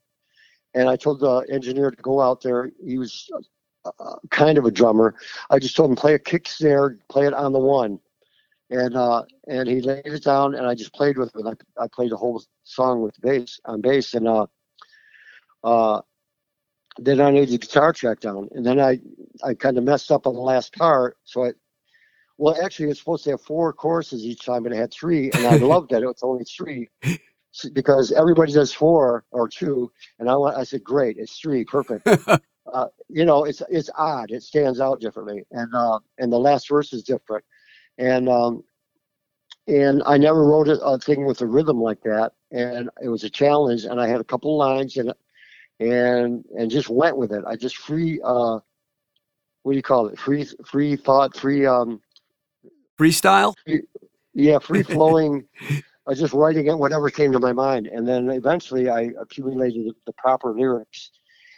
and I told the engineer to go out there. He was uh, uh, kind of a drummer. I just told him play a kick snare, play it on the one, and uh, and he laid it down, and I just played with it. I, I played the whole song with bass on bass, and uh, uh, then I laid the guitar track down, and then I I kind of messed up on the last part, so I. Well, actually, it's supposed to have four choruses each time, but it had three, and I loved that it was only three because everybody does four or two, and I want. I said, great, it's three, perfect. uh, you know, it's it's odd. It stands out differently, and uh, and the last verse is different, and um, and I never wrote a, a thing with a rhythm like that, and it was a challenge, and I had a couple lines, and and and just went with it. I just free. Uh, what do you call it? Free free thought, free um, Freestyle. yeah, free flowing. I was just writing it whatever came to my mind, and then eventually I accumulated the, proper lyrics.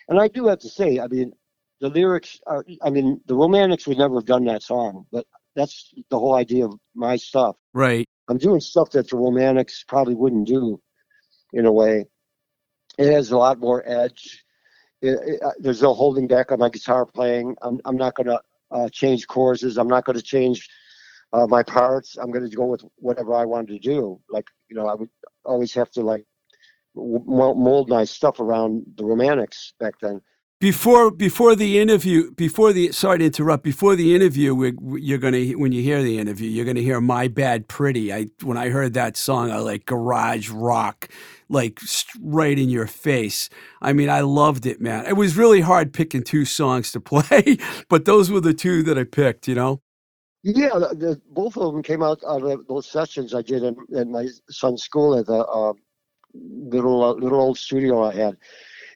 And I do have to say, I mean, the lyrics are. I mean, the Romantics would never have done that song, but that's the whole idea of my stuff. Right. I'm doing stuff that the Romantics probably wouldn't do, in a way. It has a lot more edge. It, it, uh, there's no holding back on my guitar playing. I'm I'm not gonna uh, change choruses. I'm not gonna change uh, my parts. I'm gonna go with whatever I wanted to do. Like you know, I would always have to like mold my stuff around the Romantics back then. Before before the interview, before the sorry to interrupt. Before the interview, we, you're gonna when you hear the interview, you're gonna hear "My Bad Pretty." I when I heard that song, I like garage rock, like right in your face. I mean, I loved it, man. It was really hard picking two songs to play, but those were the two that I picked. You know. Yeah, the, both of them came out of those sessions I did in, in my son's school at the uh, little uh, little old studio I had,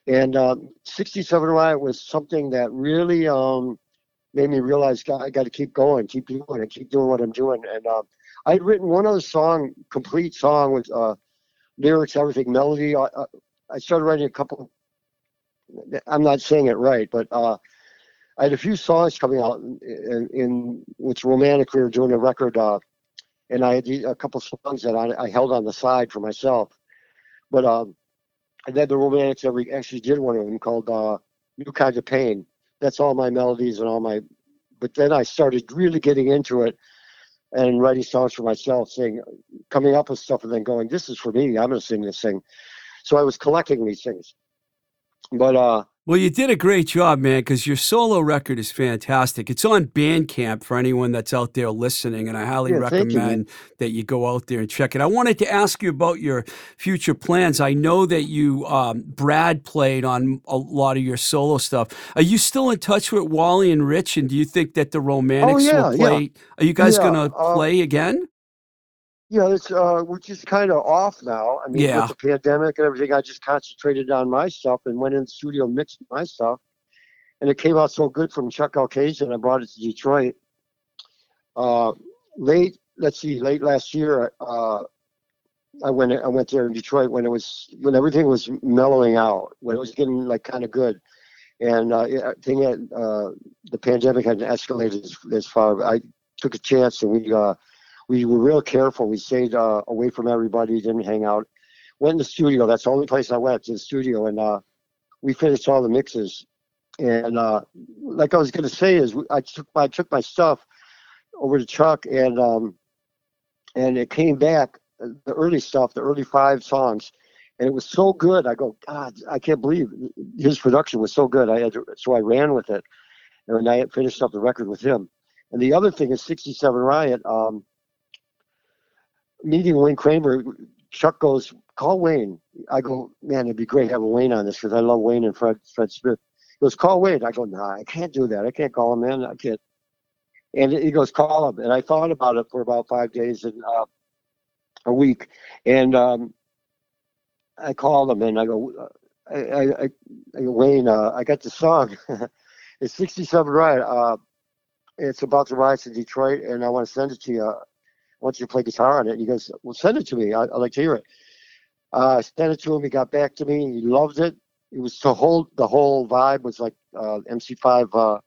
and um, 67 Riot was something that really um, made me realize God, I got to keep going, keep doing it, keep doing what I'm doing. And uh, I'd written one other song, complete song with uh, lyrics, everything, melody. I, I, I started writing a couple. I'm not saying it right, but uh, I had a few songs coming out in, in, in which romantic. We were doing a record, uh, and I had a couple songs that I, I held on the side for myself. But um, and then the romantics every actually did one of them called uh, "New Kind of Pain." That's all my melodies and all my. But then I started really getting into it and writing songs for myself, saying, coming up with stuff, and then going, "This is for me. I'm going to sing this thing." So I was collecting these things. But uh, Well, you did a great job, man, because your solo record is fantastic. It's on Bandcamp for anyone that's out there listening, and I highly Yeah, thank you, recommend that you go out there and check it. I wanted to ask you about your future plans. I know that you, um, Brad, played on a lot of your solo stuff. Are you still in touch with Wally and Rich, and do you think that the Romantics Oh, yeah, will yeah. play? Are you guys Yeah, going to uh, play again? Yeah, it's uh, we're just kind of off now. I mean, Yeah. with the pandemic and everything, I just concentrated on my stuff and went in the studio, mixed my stuff, and it came out so good from Chuck Alkazian. I brought it to Detroit. Uh, late, let's see, late last year, uh, I went I went there in Detroit when it was when everything was mellowing out, when it was getting like kind of good, and uh, I think it, uh, the pandemic hadn't escalated as, as far. I took a chance and we uh, we were real careful. We stayed uh, away from everybody, didn't hang out. Went in the studio. That's the only place I went to the studio, and uh, we finished all the mixes. And uh, like I was going to say is, I took my I took my stuff over to Chuck, and um, and it came back the early stuff, the early five songs, and it was so good. I go, God, I can't believe his production was so good. I had to, so I ran with it, and I finished up the record with him. And the other thing is 67 Riot. Um, meeting Wayne Kramer, Chuck goes, call Wayne. I go, man, it'd be great having Wayne on this because I love Wayne and Fred, Fred Smith. He goes, call Wayne. I go, nah, I can't do that. I can't call him, man. I can't. And he goes, call him. And I thought about it for about five days and uh, a week. And um, I called him and I go, I, I, I, I Wayne, uh, I got the song. it's 67 Riot. Uh, it's about the riots in Detroit, and I want to send it to you. I want you to play guitar on it. And he goes, well, send it to me. I, would like to hear it. Uh, I sent it to him. He got back to me. He loved it. It was the whole the whole vibe was like uh, MC5, uh,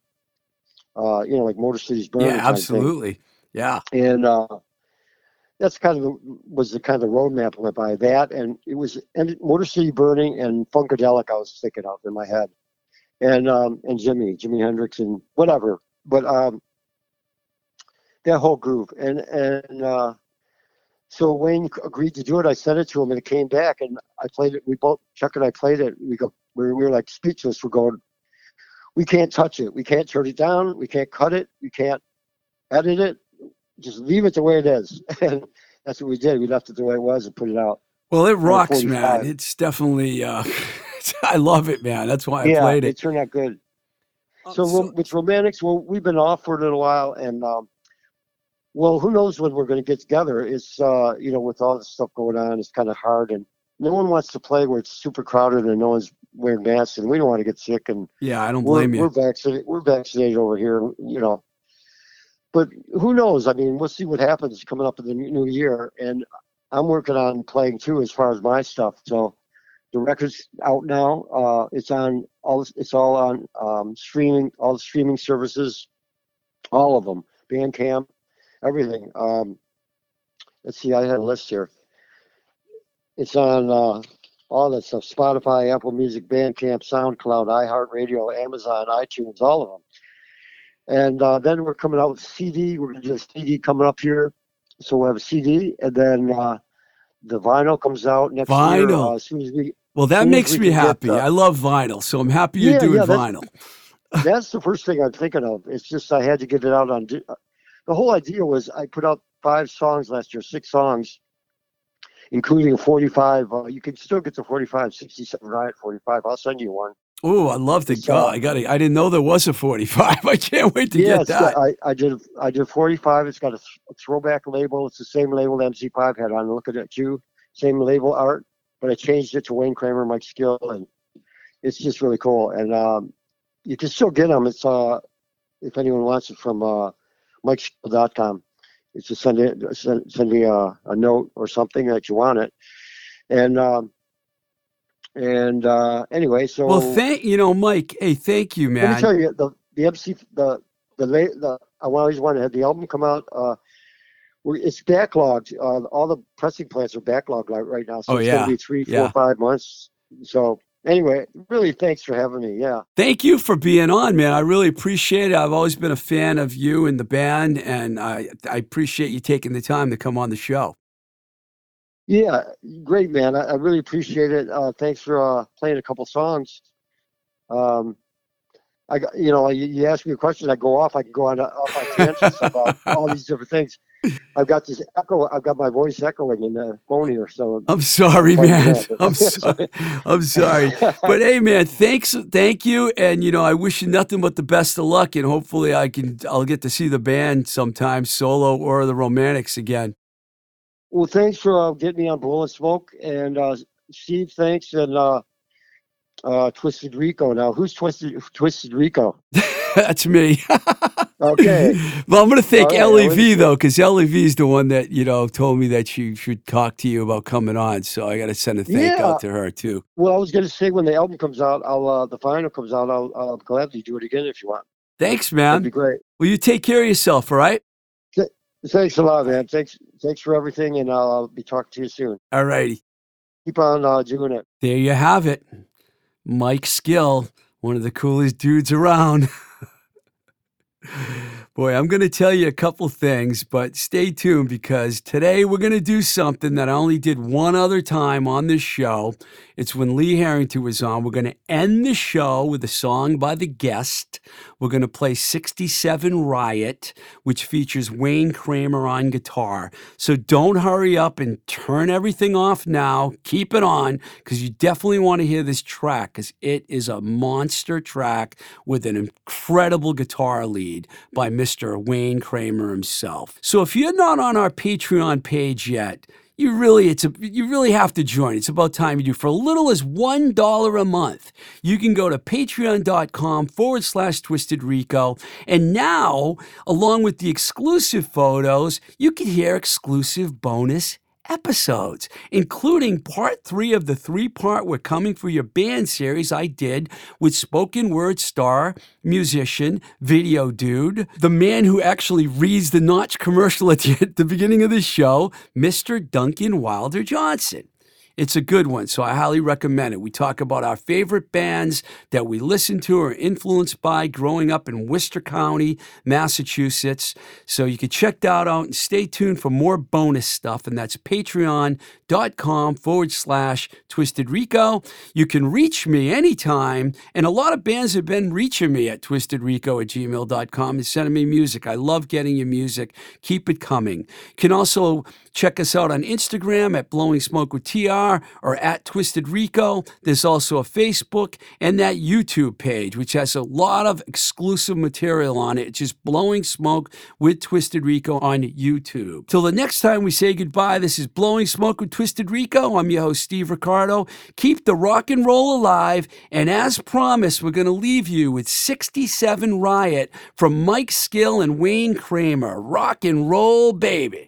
uh, you know, like Motor City's Burning. Yeah, absolutely. Yeah, and uh, that's kind of the, was the kind of the roadmap I went by that, and it was and Motor City Burning and Funkadelic I was thinking of in my head, and um, and Jimi, Jimi Hendrix, and whatever. But um, that whole groove, and and uh, so Wayne agreed to do it. I sent it to him, and it came back, and I played it. We both Chuck and I played it. We go, we were, we were like speechless. We're going, we can't touch it. We can't turn it down. We can't cut it. We can't edit it. Just leave it the way it is. And that's what we did. We left it the way it was and put it out. Well, it rocks, man. It's definitely. Uh, I love it, man. That's why I yeah, played it. it turned out good. Oh, so, so, with romantics, well, we've been off for a little while, and um, well, who knows when we're going to get together? It's uh, you know, with all this stuff going on, it's kind of hard, and no one wants to play where it's super crowded and no one's wearing masks, and we don't want to get sick. And yeah, I don't blame we're, you. We're vaccinated. We're vaccinated over here, you know. But who knows? I mean, we'll see what happens coming up in the new year, and I'm working on playing too as far as my stuff. So the record's out now. Uh, it's on all. It's all on um, streaming. All the streaming services, all of them. Bandcamp, everything. Um, let's see, I had a list here. It's on uh, all that stuff Spotify, Apple Music, Bandcamp, SoundCloud, iHeartRadio, Amazon, iTunes, all of them. And uh, then we're coming out with CD. We're going to do a CD coming up here. So we'll have a CD, and then uh, the vinyl comes out next vinyl. year. Uh, as soon as we, well, that makes me happy. I love vinyl, so I'm happy you're yeah, doing yeah, vinyl. that's the first thing I'm thinking of. It's just I had to get it out on the whole idea was I put out five songs last year, six songs, including a 45. Uh, you can still get the 45, 67 Riot 45. I'll send you one. Oh, I love the go. I got. it. I didn't know there was a 45. I can't wait to yeah, get that. I, I did. I did 45. It's got a, th- a, throwback label. It's the same label MC5 had on. Looking at you, same label art, but I changed it to Wayne Kramer, Mike Skill, and it's just really cool. And um, you can still get them. It's uh, if anyone wants it from uh, MikeSkill.com. It's just send it, send, send me a, a, note or something that you want it. And um, and uh, anyway, so well, thank you know, Mike. Hey, thank you, man. Let me tell you, the the MC the the late the I always wanted to have the album come out. Uh, it's backlogged. Uh, all the pressing plants are backlogged right now. So oh, it's yeah. gonna be three, four, yeah. five months. So anyway, really thanks for having me. Yeah. Thank you for being on, man. I really appreciate it. I've always been a fan of you and the band, and I, I appreciate you taking the time to come on the show. Yeah, great, man. I, I really appreciate it. Uh, thanks for uh, playing a couple songs. Um, I, you know, you, you ask me a question, I go off. I can go on off on tangents about all these different things. I've got this echo. I've got my voice echoing in the phone here. So I'm sorry, man. I'm sorry. I'm sorry. But hey, man, thanks. Thank you. And you know, I wish you nothing but the best of luck. And hopefully, I can. I'll get to see the band sometime, solo or the Romantics again. Well, thanks for uh, getting me on Blowing Smoke, and uh, Steve, thanks, and uh, uh, Twisted Rico. Now, who's Twisted Twisted Rico? That's me. Okay. well, I'm going to thank right, Ellie. though, because LEV is the one that you know told me that she should talk to you about coming on. So I got to send a thank Yeah. out to her too. Well, I was going to say when the album comes out, I'll uh, the final comes out. I'll, I'll gladly do it again if you want. Thanks, man. That'd be great. Well, you take care of yourself, all right? Thanks a lot, man. Thanks, thanks for everything, and I'll, I'll be talking to you soon. All righty. Keep on uh, doing it. There you have it. Mike Skill, one of the coolest dudes around. Boy, I'm going to tell you a couple things, but stay tuned because today we're going to do something that I only did one other time on this show. It's when Lee Harrington was on. We're going to end the show with a song by the guest. We're going to play 67 Riot, which features Wayne Kramer on guitar. So don't hurry up and turn everything off now. Keep it on because you definitely want to hear this track because it is a monster track with an incredible guitar lead by Mr. Wayne Kramer himself. So if you're not on our Patreon page yet, you really it's a you really have to join. It's about time you do. For a little as one dollar a month, you can go to patreon.com forward slash twisted rico. And now, along with the exclusive photos, you can hear exclusive bonus episodes, including part three of the three part We're Coming for Your Band series I did with spoken word star, musician, video dude, the man who actually reads the Notch commercial at the, at the beginning of the show, Mr. Duncan Wilder Johnson. It's a good one, so I highly recommend it. We talk about our favorite bands that we listen to or influenced by growing up in Worcester County, Massachusetts. So you can check that out and stay tuned for more bonus stuff. And that's patreon.com forward slash twisted rico. You can reach me anytime. And a lot of bands have been reaching me at twistedrico at gmail.com and sending me music. I love getting your music. Keep it coming. You can also check us out on Instagram at Blowing Smoke with TR or at Twisted Rico. There's also a Facebook and that YouTube page, which has a lot of exclusive material on it. It's just Blowing Smoke with Twisted Rico on YouTube. Till the next time we say goodbye, this is Blowing Smoke with Twisted Rico. I'm your host, Steve Ricardo. Keep the rock and roll alive. And as promised, we're going to leave you with 67 Riot from Mike Skill and Wayne Kramer. Rock and roll, baby.